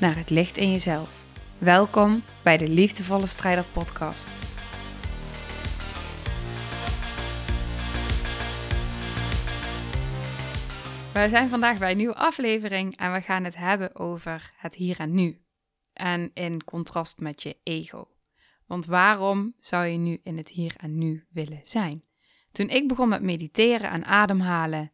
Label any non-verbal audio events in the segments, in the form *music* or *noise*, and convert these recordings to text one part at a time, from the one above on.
naar het licht in jezelf. Welkom bij de Liefdevolle Strijder Podcast. We zijn vandaag bij een nieuwe aflevering en we gaan het hebben over het hier en nu. En in contrast met je ego. Want waarom zou je nu in het hier en nu willen zijn? Toen ik begon met mediteren en ademhalen,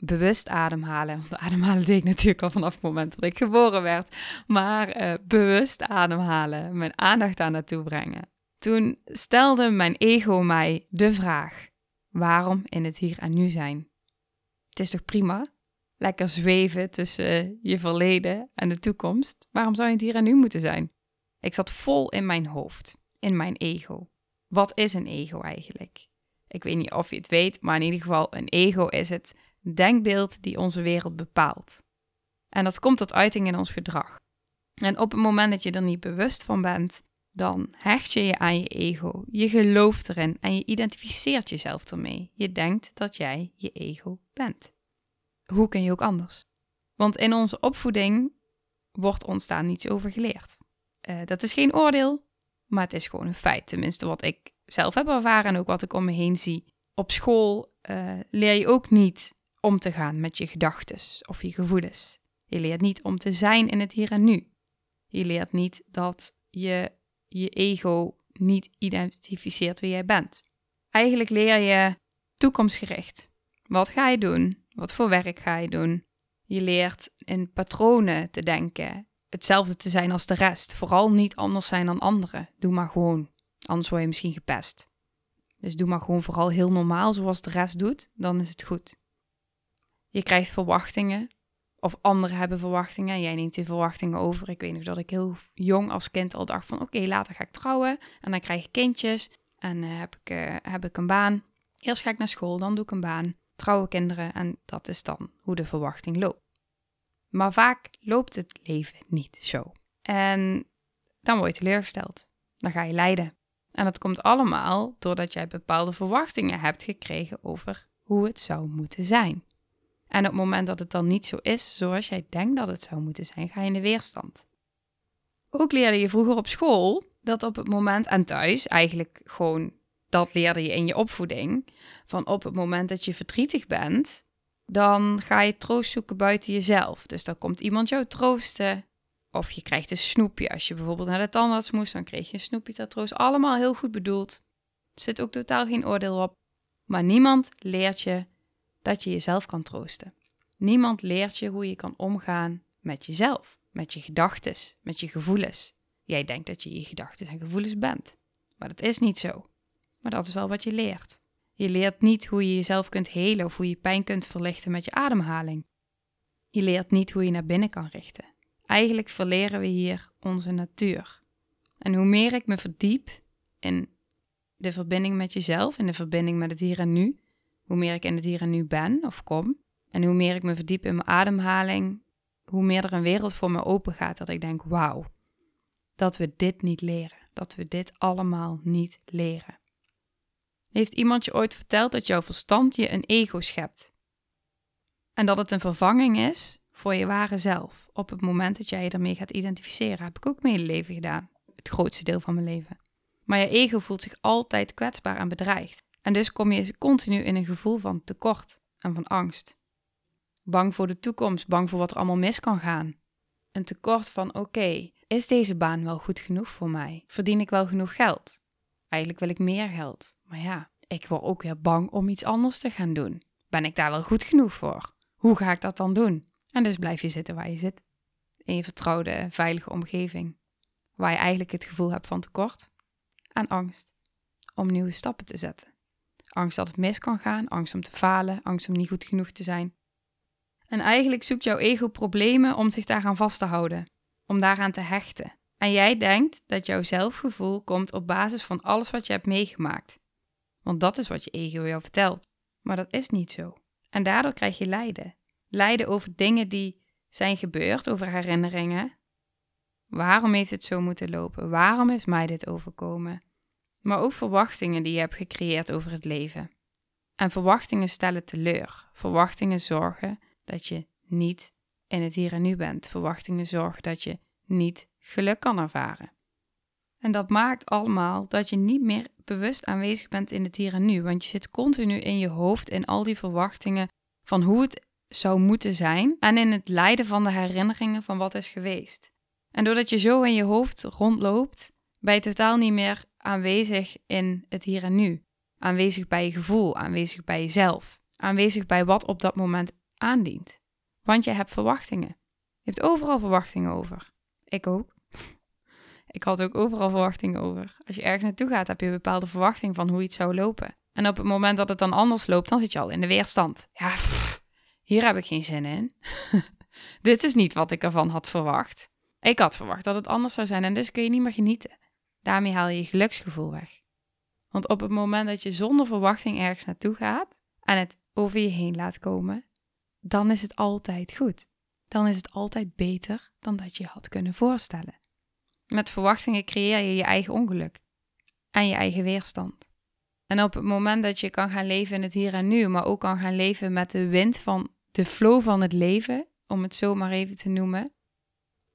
bewust ademhalen, want ademhalen deed ik natuurlijk al vanaf het moment dat ik geboren werd, maar uh, bewust ademhalen, mijn aandacht aan naartoe brengen. Toen stelde mijn ego mij de vraag: waarom in het hier en nu zijn? Het is toch prima? Lekker zweven tussen je verleden en de toekomst. Waarom zou je het hier en nu moeten zijn? Ik zat vol in mijn hoofd, in mijn ego. Wat is een ego eigenlijk? Ik weet niet of je het weet, maar in ieder geval een ego is het denkbeeld die onze wereld bepaalt. En dat komt tot uiting in ons gedrag. En op het moment dat je er niet bewust van bent, dan hecht je je aan je ego. Je gelooft erin en je identificeert jezelf ermee. Je denkt dat jij je ego bent. Hoe kun je ook anders? Want in onze opvoeding wordt ons daar niets over geleerd. Uh, dat is geen oordeel, maar het is gewoon een feit. Tenminste, wat ik zelf heb ervaren en ook wat ik om me heen zie. Op school uh, leer je ook niet om te gaan met je gedachten of je gevoelens. Je leert niet om te zijn in het hier en nu. Je leert niet dat je je ego niet identificeert wie jij bent. Eigenlijk leer je toekomstgericht. Wat ga je doen? Wat voor werk ga je doen? Je leert in patronen te denken. Hetzelfde te zijn als de rest. Vooral niet anders zijn dan anderen. Doe maar gewoon. Anders word je misschien gepest. Dus doe maar gewoon vooral heel normaal zoals de rest doet. Dan is het goed. Je krijgt verwachtingen. Of anderen hebben verwachtingen. Jij neemt die verwachtingen over. Ik weet nog dat ik heel jong als kind al dacht van... oké, later ga ik trouwen. En dan krijg ik kindjes. En uh, heb, ik, uh, heb ik een baan. Eerst ga ik naar school, dan doe ik een baan. Trouwen kinderen. En dat is dan hoe de verwachting loopt. Maar vaak loopt het leven niet zo. En dan word je teleurgesteld. Dan ga je lijden. En dat komt allemaal doordat jij bepaalde verwachtingen hebt gekregen over hoe het zou moeten zijn. En op het moment dat het dan niet zo is zoals jij denkt dat het zou moeten zijn, ga je in de weerstand. Ook leerde je vroeger op school dat op het moment en thuis, eigenlijk gewoon dat leerde je in je opvoeding, van op het moment dat je verdrietig bent, dan ga je troost zoeken buiten jezelf. Dus dan komt iemand jou troosten. Of je krijgt een snoepje. Als je bijvoorbeeld naar de tandarts moest, dan kreeg je een snoepje ter troost. Allemaal heel goed bedoeld. Er zit ook totaal geen oordeel op. Maar niemand leert je dat je jezelf kan troosten. Niemand leert je hoe je kan omgaan met jezelf, met je gedachten, met je gevoelens. Jij denkt dat je je gedachten en gevoelens bent. Maar dat is niet zo. Maar dat is wel wat je leert. Je leert niet hoe je jezelf kunt helen of hoe je pijn kunt verlichten met je ademhaling. Je leert niet hoe je naar binnen kan richten. Eigenlijk verleren we hier onze natuur. En hoe meer ik me verdiep in de verbinding met jezelf, in de verbinding met het hier en nu, hoe meer ik in het hier en nu ben of kom, en hoe meer ik me verdiep in mijn ademhaling, hoe meer er een wereld voor me open gaat dat ik denk: wauw, dat we dit niet leren, dat we dit allemaal niet leren. Heeft iemand je ooit verteld dat jouw verstand je een ego schept? En dat het een vervanging is voor je ware zelf op het moment dat jij je ermee gaat identificeren. Heb ik ook mijn hele leven gedaan. Het grootste deel van mijn leven. Maar je ego voelt zich altijd kwetsbaar en bedreigd. En dus kom je continu in een gevoel van tekort en van angst. Bang voor de toekomst, bang voor wat er allemaal mis kan gaan. Een tekort van oké, is deze baan wel goed genoeg voor mij? Verdien ik wel genoeg geld? Eigenlijk wil ik meer geld. Maar ja, ik word ook weer bang om iets anders te gaan doen. Ben ik daar wel goed genoeg voor? Hoe ga ik dat dan doen? En dus blijf je zitten waar je zit. In je vertrouwde, veilige omgeving. Waar je eigenlijk het gevoel hebt van tekort en angst om nieuwe stappen te zetten. Angst dat het mis kan gaan, angst om te falen, angst om niet goed genoeg te zijn. En eigenlijk zoekt jouw ego problemen om zich daaraan vast te houden. om daaraan te hechten. En jij denkt dat jouw zelfgevoel komt op basis van alles wat je hebt meegemaakt. Want dat is wat je ego jou vertelt. Maar dat is niet zo. En daardoor krijg je lijden. Lijden over dingen die zijn gebeurd, over herinneringen. Waarom heeft het zo moeten lopen? Waarom is mij dit overkomen? Maar ook verwachtingen die je hebt gecreëerd over het leven. En verwachtingen stellen teleur. Verwachtingen zorgen dat je niet in het hier en nu bent. Verwachtingen zorgen dat je niet geluk kan ervaren. En dat maakt allemaal dat je niet meer bewust aanwezig bent in het hier en nu. Want je zit continu in je hoofd in al die verwachtingen van hoe het zou moeten zijn. En in het lijden van de herinneringen van wat is geweest. En doordat je zo in je hoofd rondloopt, ben je totaal niet meer aanwezig in het hier en nu. Aanwezig bij je gevoel, aanwezig bij jezelf. Aanwezig bij wat op dat moment aandient. Want je hebt verwachtingen. Je hebt overal verwachtingen over. Ik ook. *laughs* Ik had ook overal verwachtingen over. Als je ergens naartoe gaat, heb je een bepaalde verwachting van hoe iets zou lopen. En op het moment dat het dan anders loopt, dan zit je al in de weerstand. Ja, hier heb ik geen zin in. *laughs* Dit is niet wat ik ervan had verwacht. Ik had verwacht dat het anders zou zijn en dus kun je niet meer genieten. Daarmee haal je je geluksgevoel weg. Want op het moment dat je zonder verwachting ergens naartoe gaat en het over je heen laat komen, dan is het altijd goed. Dan is het altijd beter dan dat je had kunnen voorstellen. Met verwachtingen creëer je je eigen ongeluk en je eigen weerstand. En op het moment dat je kan gaan leven in het hier en nu, maar ook kan gaan leven met de wind van de flow van het leven, om het zo maar even te noemen,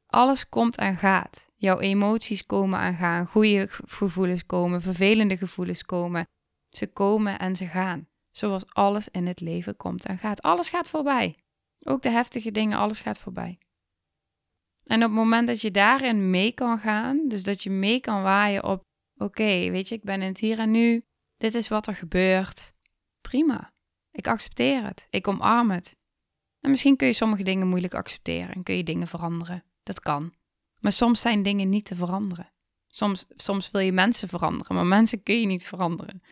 alles komt en gaat. Jouw emoties komen en gaan, goede gevoelens komen, vervelende gevoelens komen. Ze komen en ze gaan. Zoals alles in het leven komt en gaat. Alles gaat voorbij. Ook de heftige dingen, alles gaat voorbij. En op het moment dat je daarin mee kan gaan, dus dat je mee kan waaien op: oké, weet je, ik ben in het hier en nu, dit is wat er gebeurt. Prima. Ik accepteer het. Ik omarm het. En misschien kun je sommige dingen moeilijk accepteren en kun je dingen veranderen. Dat kan. Maar soms zijn dingen niet te veranderen. Soms, soms wil je mensen veranderen, maar mensen kun je niet veranderen.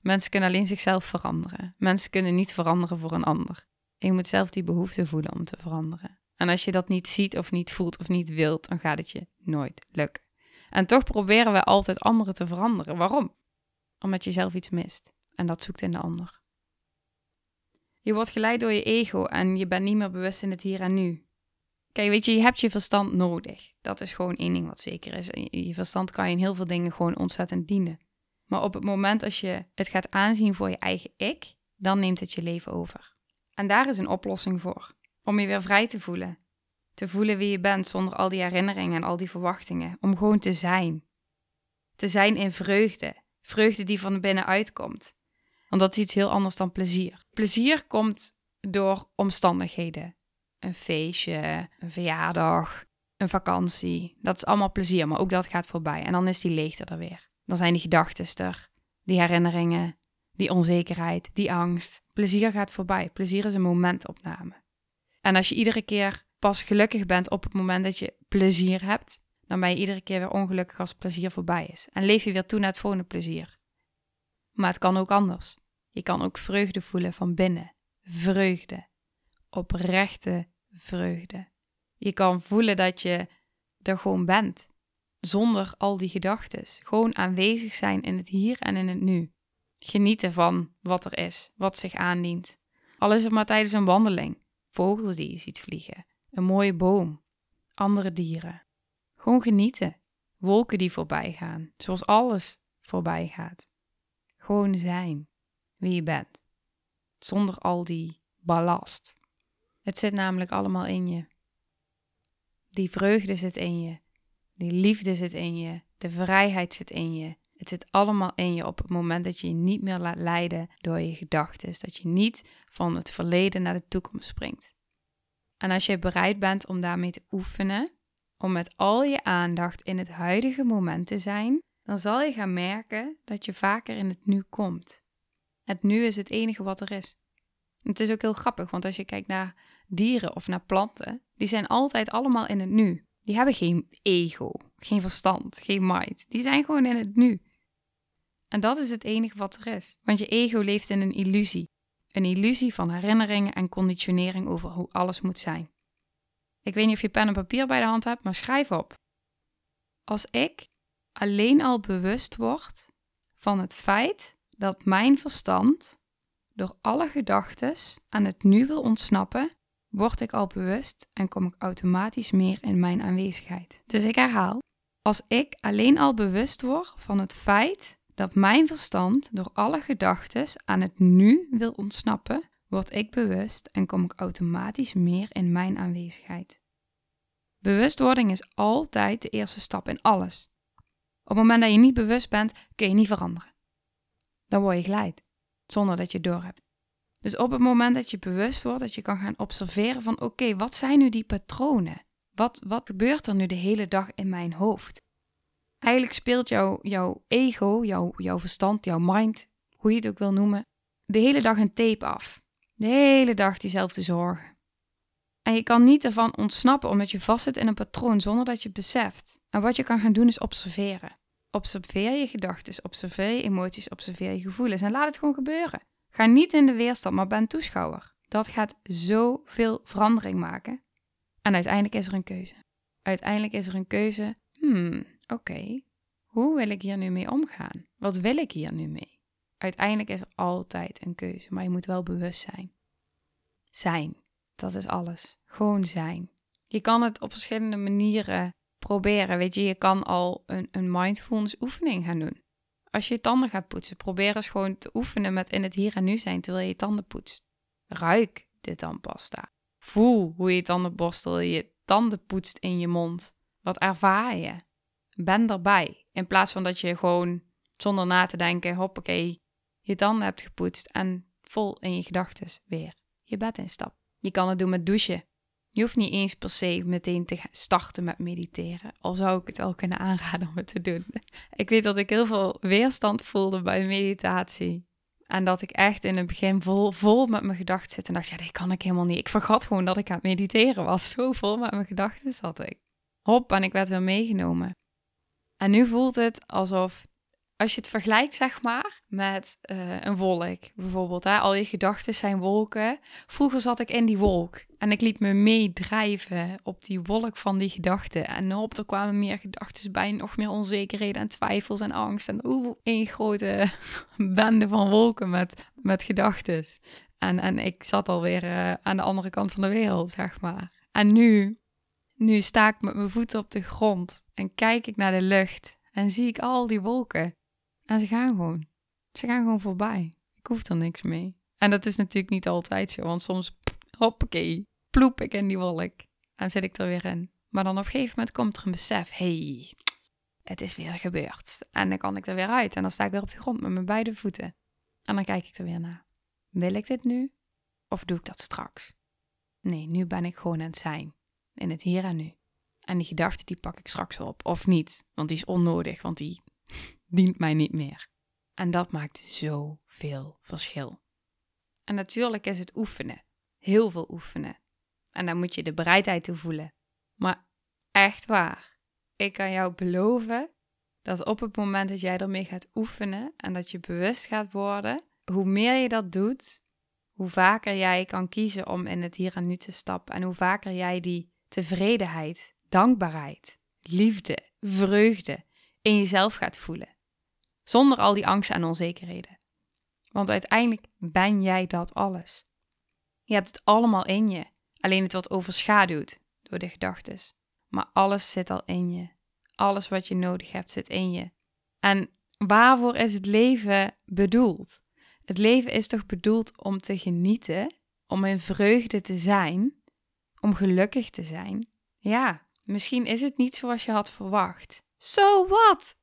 Mensen kunnen alleen zichzelf veranderen. Mensen kunnen niet veranderen voor een ander. Je moet zelf die behoefte voelen om te veranderen. En als je dat niet ziet of niet voelt of niet wilt, dan gaat het je nooit lukken. En toch proberen we altijd anderen te veranderen. Waarom? Omdat je zelf iets mist. En dat zoekt in de ander. Je wordt geleid door je ego en je bent niet meer bewust in het hier en nu. Kijk, weet je, je hebt je verstand nodig. Dat is gewoon één ding wat zeker is. Je verstand kan je in heel veel dingen gewoon ontzettend dienen. Maar op het moment als je het gaat aanzien voor je eigen ik, dan neemt het je leven over. En daar is een oplossing voor. Om je weer vrij te voelen. Te voelen wie je bent zonder al die herinneringen en al die verwachtingen. Om gewoon te zijn. Te zijn in vreugde. Vreugde die van binnenuit komt. Want dat is iets heel anders dan plezier. Plezier komt door omstandigheden een feestje, een verjaardag, een vakantie. Dat is allemaal plezier, maar ook dat gaat voorbij. En dan is die leegte er weer. Dan zijn die gedachten er, die herinneringen, die onzekerheid, die angst. Plezier gaat voorbij. Plezier is een momentopname. En als je iedere keer pas gelukkig bent op het moment dat je plezier hebt, dan ben je iedere keer weer ongelukkig als plezier voorbij is. En leef je weer toe naar het volgende plezier. Maar het kan ook anders. Je kan ook vreugde voelen van binnen. Vreugde. Oprechte vreugde. Je kan voelen dat je er gewoon bent, zonder al die gedachten. Gewoon aanwezig zijn in het hier en in het nu. Genieten van wat er is, wat zich aandient. Al is het maar tijdens een wandeling, vogels die je ziet vliegen, een mooie boom, andere dieren. Gewoon genieten. Wolken die voorbij gaan, zoals alles voorbij gaat. Gewoon zijn wie je bent, zonder al die ballast. Het zit namelijk allemaal in je. Die vreugde zit in je. Die liefde zit in je. De vrijheid zit in je. Het zit allemaal in je op het moment dat je je niet meer laat leiden door je gedachten. Dat je niet van het verleden naar de toekomst springt. En als je bereid bent om daarmee te oefenen, om met al je aandacht in het huidige moment te zijn, dan zal je gaan merken dat je vaker in het nu komt. Het nu is het enige wat er is. Het is ook heel grappig, want als je kijkt naar dieren of naar planten, die zijn altijd allemaal in het nu. Die hebben geen ego, geen verstand, geen mind. Die zijn gewoon in het nu. En dat is het enige wat er is. Want je ego leeft in een illusie. Een illusie van herinneringen en conditionering over hoe alles moet zijn. Ik weet niet of je pen en papier bij de hand hebt, maar schrijf op. Als ik alleen al bewust word van het feit dat mijn verstand door alle gedachten aan het nu wil ontsnappen, word ik al bewust en kom ik automatisch meer in mijn aanwezigheid. Dus ik herhaal, als ik alleen al bewust word van het feit dat mijn verstand door alle gedachten aan het nu wil ontsnappen, word ik bewust en kom ik automatisch meer in mijn aanwezigheid. Bewustwording is altijd de eerste stap in alles. Op het moment dat je niet bewust bent, kun je niet veranderen. Dan word je geleid, zonder dat je het doorhebt. Dus op het moment dat je bewust wordt, dat je kan gaan observeren van oké, wat zijn nu die patronen? Wat, wat gebeurt er nu de hele dag in mijn hoofd? Eigenlijk speelt jouw, jouw ego, jouw, jouw verstand, jouw mind, hoe je het ook wil noemen, de hele dag een tape af. De hele dag diezelfde zorgen. En je kan niet ervan ontsnappen omdat je vastzit in een patroon zonder dat je het beseft. En wat je kan gaan doen is observeren. Observeer je gedachten, observeer je emoties, observeer je gevoelens en laat het gewoon gebeuren. Ga niet in de weerstand, maar ben toeschouwer. Dat gaat zoveel verandering maken. En uiteindelijk is er een keuze. Uiteindelijk is er een keuze. Hmm, oké. Hoe wil ik hier nu mee omgaan? Wat wil ik hier nu mee? Uiteindelijk is er altijd een keuze, maar je moet wel bewust zijn. Zijn, dat is alles. Gewoon zijn. Je kan het op verschillende manieren proberen. Weet je, je kan al een, een mindfulness oefening gaan doen. Als je je tanden gaat poetsen, probeer eens gewoon te oefenen met in het hier en nu zijn terwijl je je tanden poetst. Ruik de tandpasta. Voel hoe je tandenborstel je tanden poetst in je mond. Wat ervaar je? Ben erbij. In plaats van dat je gewoon zonder na te denken, hoppakee, je tanden hebt gepoetst en vol in je gedachten weer je bed instapt. Je kan het doen met douchen. Je hoeft niet eens per se meteen te starten met mediteren. Al zou ik het wel kunnen aanraden om het te doen. Ik weet dat ik heel veel weerstand voelde bij meditatie. En dat ik echt in het begin vol, vol met mijn gedachten zit. En dacht, ja, dat kan ik helemaal niet. Ik vergat gewoon dat ik aan het mediteren was. *laughs* Zo vol met mijn gedachten zat ik. Hop, en ik werd weer meegenomen. En nu voelt het alsof als je het vergelijkt, zeg maar, met uh, een wolk bijvoorbeeld. Hè? Al je gedachten zijn wolken. Vroeger zat ik in die wolk en ik liet me meedrijven op die wolk van die gedachten. En op, er kwamen meer gedachten bij, nog meer onzekerheden en twijfels en angst. En oeh, één grote *laughs* bende van wolken met, met gedachten. En, en ik zat alweer uh, aan de andere kant van de wereld, zeg maar. En nu, nu sta ik met mijn voeten op de grond en kijk ik naar de lucht en zie ik al die wolken. En ze gaan gewoon. Ze gaan gewoon voorbij. Ik hoef er niks mee. En dat is natuurlijk niet altijd zo, want soms, hoppakee, ploep ik in die wolk. En zit ik er weer in. Maar dan op een gegeven moment komt er een besef, hey, het is weer gebeurd. En dan kan ik er weer uit en dan sta ik weer op de grond met mijn beide voeten. En dan kijk ik er weer naar. Wil ik dit nu? Of doe ik dat straks? Nee, nu ben ik gewoon aan het zijn. In het hier en nu. En die gedachte die pak ik straks op. Of niet, want die is onnodig, want die dient mij niet meer. En dat maakt zoveel verschil. En natuurlijk is het oefenen. Heel veel oefenen. En dan moet je de bereidheid toe voelen. Maar echt waar, ik kan jou beloven dat op het moment dat jij ermee gaat oefenen en dat je bewust gaat worden, hoe meer je dat doet, hoe vaker jij kan kiezen om in het hier en nu te stappen en hoe vaker jij die tevredenheid, dankbaarheid, liefde, vreugde in jezelf gaat voelen. Zonder al die angsten en onzekerheden. Want uiteindelijk ben jij dat alles. Je hebt het allemaal in je. Alleen het wordt overschaduwd door de gedachten. Maar alles zit al in je. Alles wat je nodig hebt zit in je. En waarvoor is het leven bedoeld? Het leven is toch bedoeld om te genieten, om in vreugde te zijn, om gelukkig te zijn? Ja, misschien is het niet zoals je had verwacht. So what?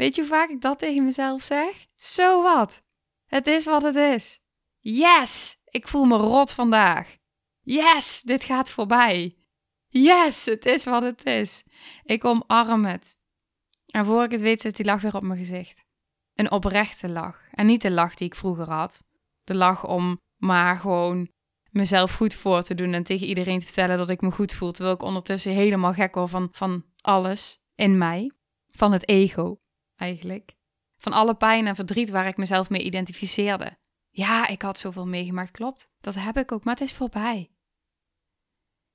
Weet je hoe vaak ik dat tegen mezelf zeg? Zo wat. Het is wat het is. Yes, ik voel me rot vandaag. Yes, dit gaat voorbij. Yes, het is wat het is. Ik omarm het. En voor ik het weet zit die lach weer op mijn gezicht. Een oprechte lach. En niet de lach die ik vroeger had. De lach om maar gewoon mezelf goed voor te doen en tegen iedereen te vertellen dat ik me goed voel. Terwijl ik ondertussen helemaal gek word van, van alles in mij. Van het ego eigenlijk. Van alle pijn en verdriet waar ik mezelf mee identificeerde. Ja, ik had zoveel meegemaakt, klopt. Dat heb ik ook, maar het is voorbij.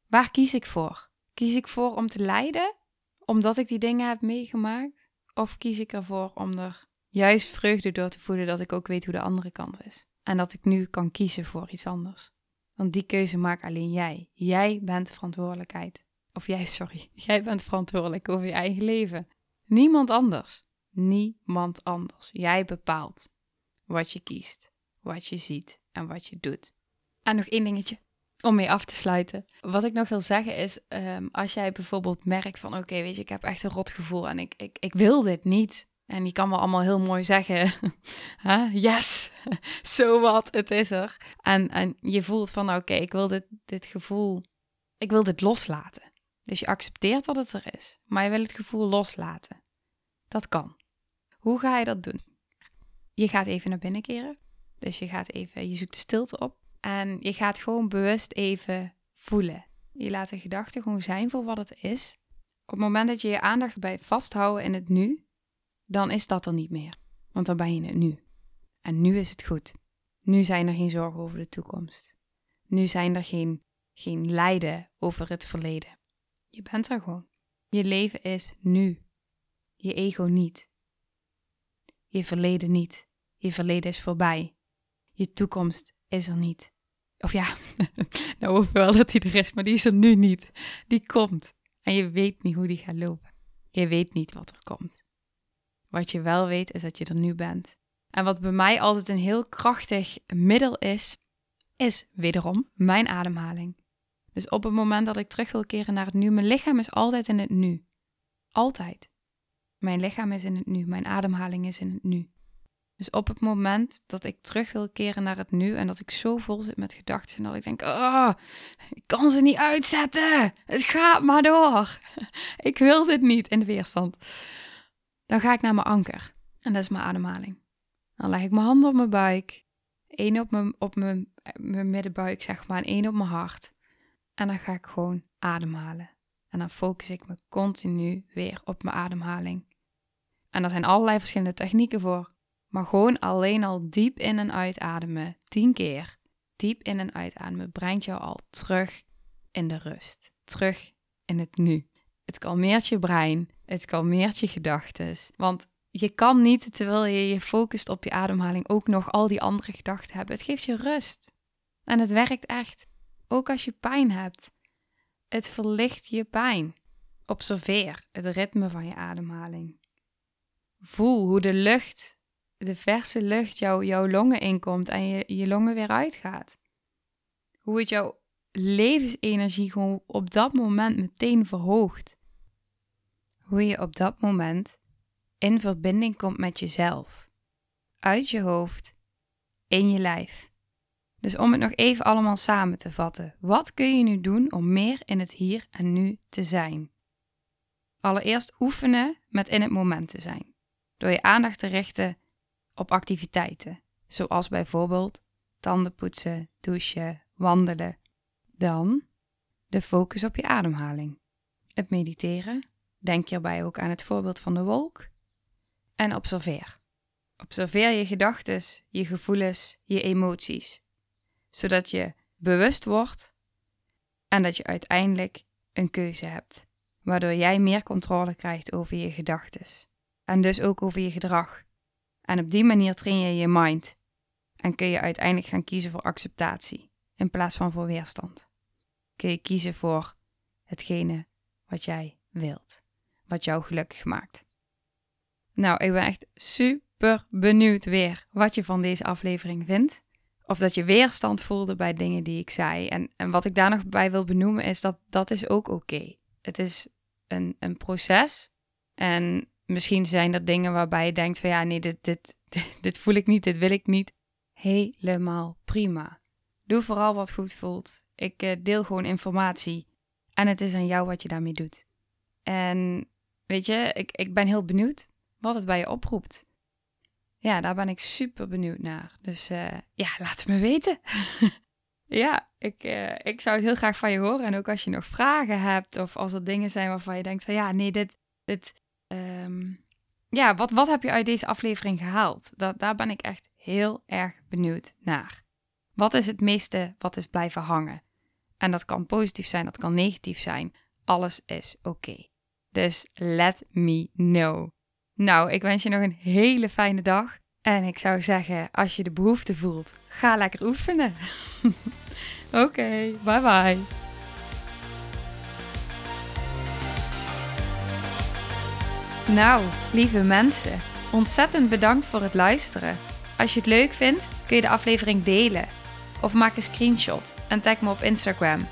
Waar kies ik voor? Kies ik voor om te lijden, omdat ik die dingen heb meegemaakt? Of kies ik ervoor om er juist vreugde door te voelen dat ik ook weet hoe de andere kant is? En dat ik nu kan kiezen voor iets anders. Want die keuze maakt alleen jij. Jij bent verantwoordelijkheid. Of jij, sorry. *laughs* Jij bent verantwoordelijk over je eigen leven. Niemand anders. Niemand anders. Jij bepaalt wat je kiest, wat je ziet en wat je doet. En nog één dingetje om mee af te sluiten. Wat ik nog wil zeggen is, ehm, als jij bijvoorbeeld merkt van oké, weet je, ik heb echt een rot gevoel en ik, ik, ik wil dit niet. En je kan wel allemaal heel mooi zeggen, *laughs* yes, *laughs* so what, het is er. En, en je voelt van oké, ik wil dit, dit gevoel, ik wil dit loslaten. Dus je accepteert dat het er is, maar je wil het gevoel loslaten. Dat kan. Hoe ga je dat doen? Je gaat even naar binnen keren. Dus je gaat even, je zoekt de stilte op. En je gaat gewoon bewust even voelen. Je laat de gedachte gewoon zijn voor wat het is. Op het moment dat je je aandacht bij vasthouden in het nu, dan is dat er niet meer. Want dan ben je in het nu. En nu is het goed. Nu zijn er geen zorgen over de toekomst. Nu zijn er geen, geen lijden over het verleden. Je bent er gewoon. Je leven is nu. Je ego niet. Je verleden niet. Je verleden is voorbij. Je toekomst is er niet. Of ja, *laughs* nou hoop wel dat die er is, maar die is er nu niet. Die komt. En je weet niet hoe die gaat lopen. Je weet niet wat er komt. Wat je wel weet is dat je er nu bent. En wat bij mij altijd een heel krachtig middel is, is wederom mijn ademhaling. Dus op het moment dat ik terug wil keren naar het nu, mijn lichaam is altijd in het nu. Altijd. Mijn lichaam is in het nu, mijn ademhaling is in het nu. Dus op het moment dat ik terug wil keren naar het nu en dat ik zo vol zit met gedachten en dat ik denk, oh, ik kan ze niet uitzetten. Het gaat maar door. *laughs* Ik wil dit niet in de weerstand. Dan ga ik naar mijn anker en dat is mijn ademhaling. Dan leg ik mijn handen op mijn buik, één op mijn, op mijn, mijn middenbuik zeg maar en één op mijn hart. En dan ga ik gewoon ademhalen. En dan focus ik me continu weer op mijn ademhaling. En er zijn allerlei verschillende technieken voor. Maar gewoon alleen al diep in en uitademen, tien keer. Diep in en uitademen brengt jou al terug in de rust. Terug in het nu. Het kalmeert je brein, het kalmeert je gedachten. Want je kan niet, terwijl je je focust op je ademhaling, ook nog al die andere gedachten hebben. Het geeft je rust. En het werkt echt. Ook als je pijn hebt. Het verlicht je pijn. Observeer het ritme van je ademhaling. Voel hoe de lucht, de verse lucht, jou, jouw longen inkomt en je, je longen weer uitgaat. Hoe het jouw levensenergie gewoon op dat moment meteen verhoogt. Hoe je op dat moment in verbinding komt met jezelf. Uit je hoofd, in je lijf. Dus om het nog even allemaal samen te vatten. Wat kun je nu doen om meer in het hier en nu te zijn? Allereerst oefenen met in het moment te zijn. Door je aandacht te richten op activiteiten. Zoals bijvoorbeeld tanden poetsen, douchen, wandelen. Dan de focus op je ademhaling. Het mediteren. Denk hierbij ook aan het voorbeeld van de wolk. En observeer. Observeer je gedachten, je gevoelens, je emoties zodat je bewust wordt en dat je uiteindelijk een keuze hebt, waardoor jij meer controle krijgt over je gedachten en dus ook over je gedrag. En op die manier train je je mind en kun je uiteindelijk gaan kiezen voor acceptatie in plaats van voor weerstand. Kun je kiezen voor hetgene wat jij wilt, wat jou gelukkig maakt. Nou, ik ben echt super benieuwd weer wat je van deze aflevering vindt. Of dat je weerstand voelde bij dingen die ik zei. En, en wat ik daar nog bij wil benoemen is dat dat is ook oké. Het is een, een proces. En misschien zijn er dingen waarbij je denkt van ja, nee, dit, dit, *laughs* dit voel ik niet, dit wil ik niet. Helemaal prima. Doe vooral wat goed voelt. Ik eh, deel gewoon informatie. En het is aan jou wat je daarmee doet. En weet je, ik, ik ben heel benieuwd wat het bij je oproept ja, daar ben ik super benieuwd naar. Dus uh, ja, laat het me weten. *laughs* ja, ik, uh, ik zou het heel graag van je horen. En ook als je nog vragen hebt of als er dingen zijn waarvan je denkt van ja, nee, dit, dit, um, ja, wat, wat heb je uit deze aflevering gehaald? Dat, daar ben ik echt heel erg benieuwd naar. Wat is het meeste wat is blijven hangen? En dat kan positief zijn, dat kan negatief zijn. Alles is oké. Dus let me know. Nou, ik wens je nog een hele fijne dag. En ik zou zeggen, als je de behoefte voelt, ga lekker oefenen. *laughs* oké, bye bye. Nou, lieve mensen, ontzettend bedankt voor het luisteren. Als je het leuk vindt, kun je de aflevering delen. Of maak een screenshot en tag me op Instagram.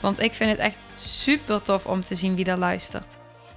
Want ik vind het echt super tof om te zien wie er luistert.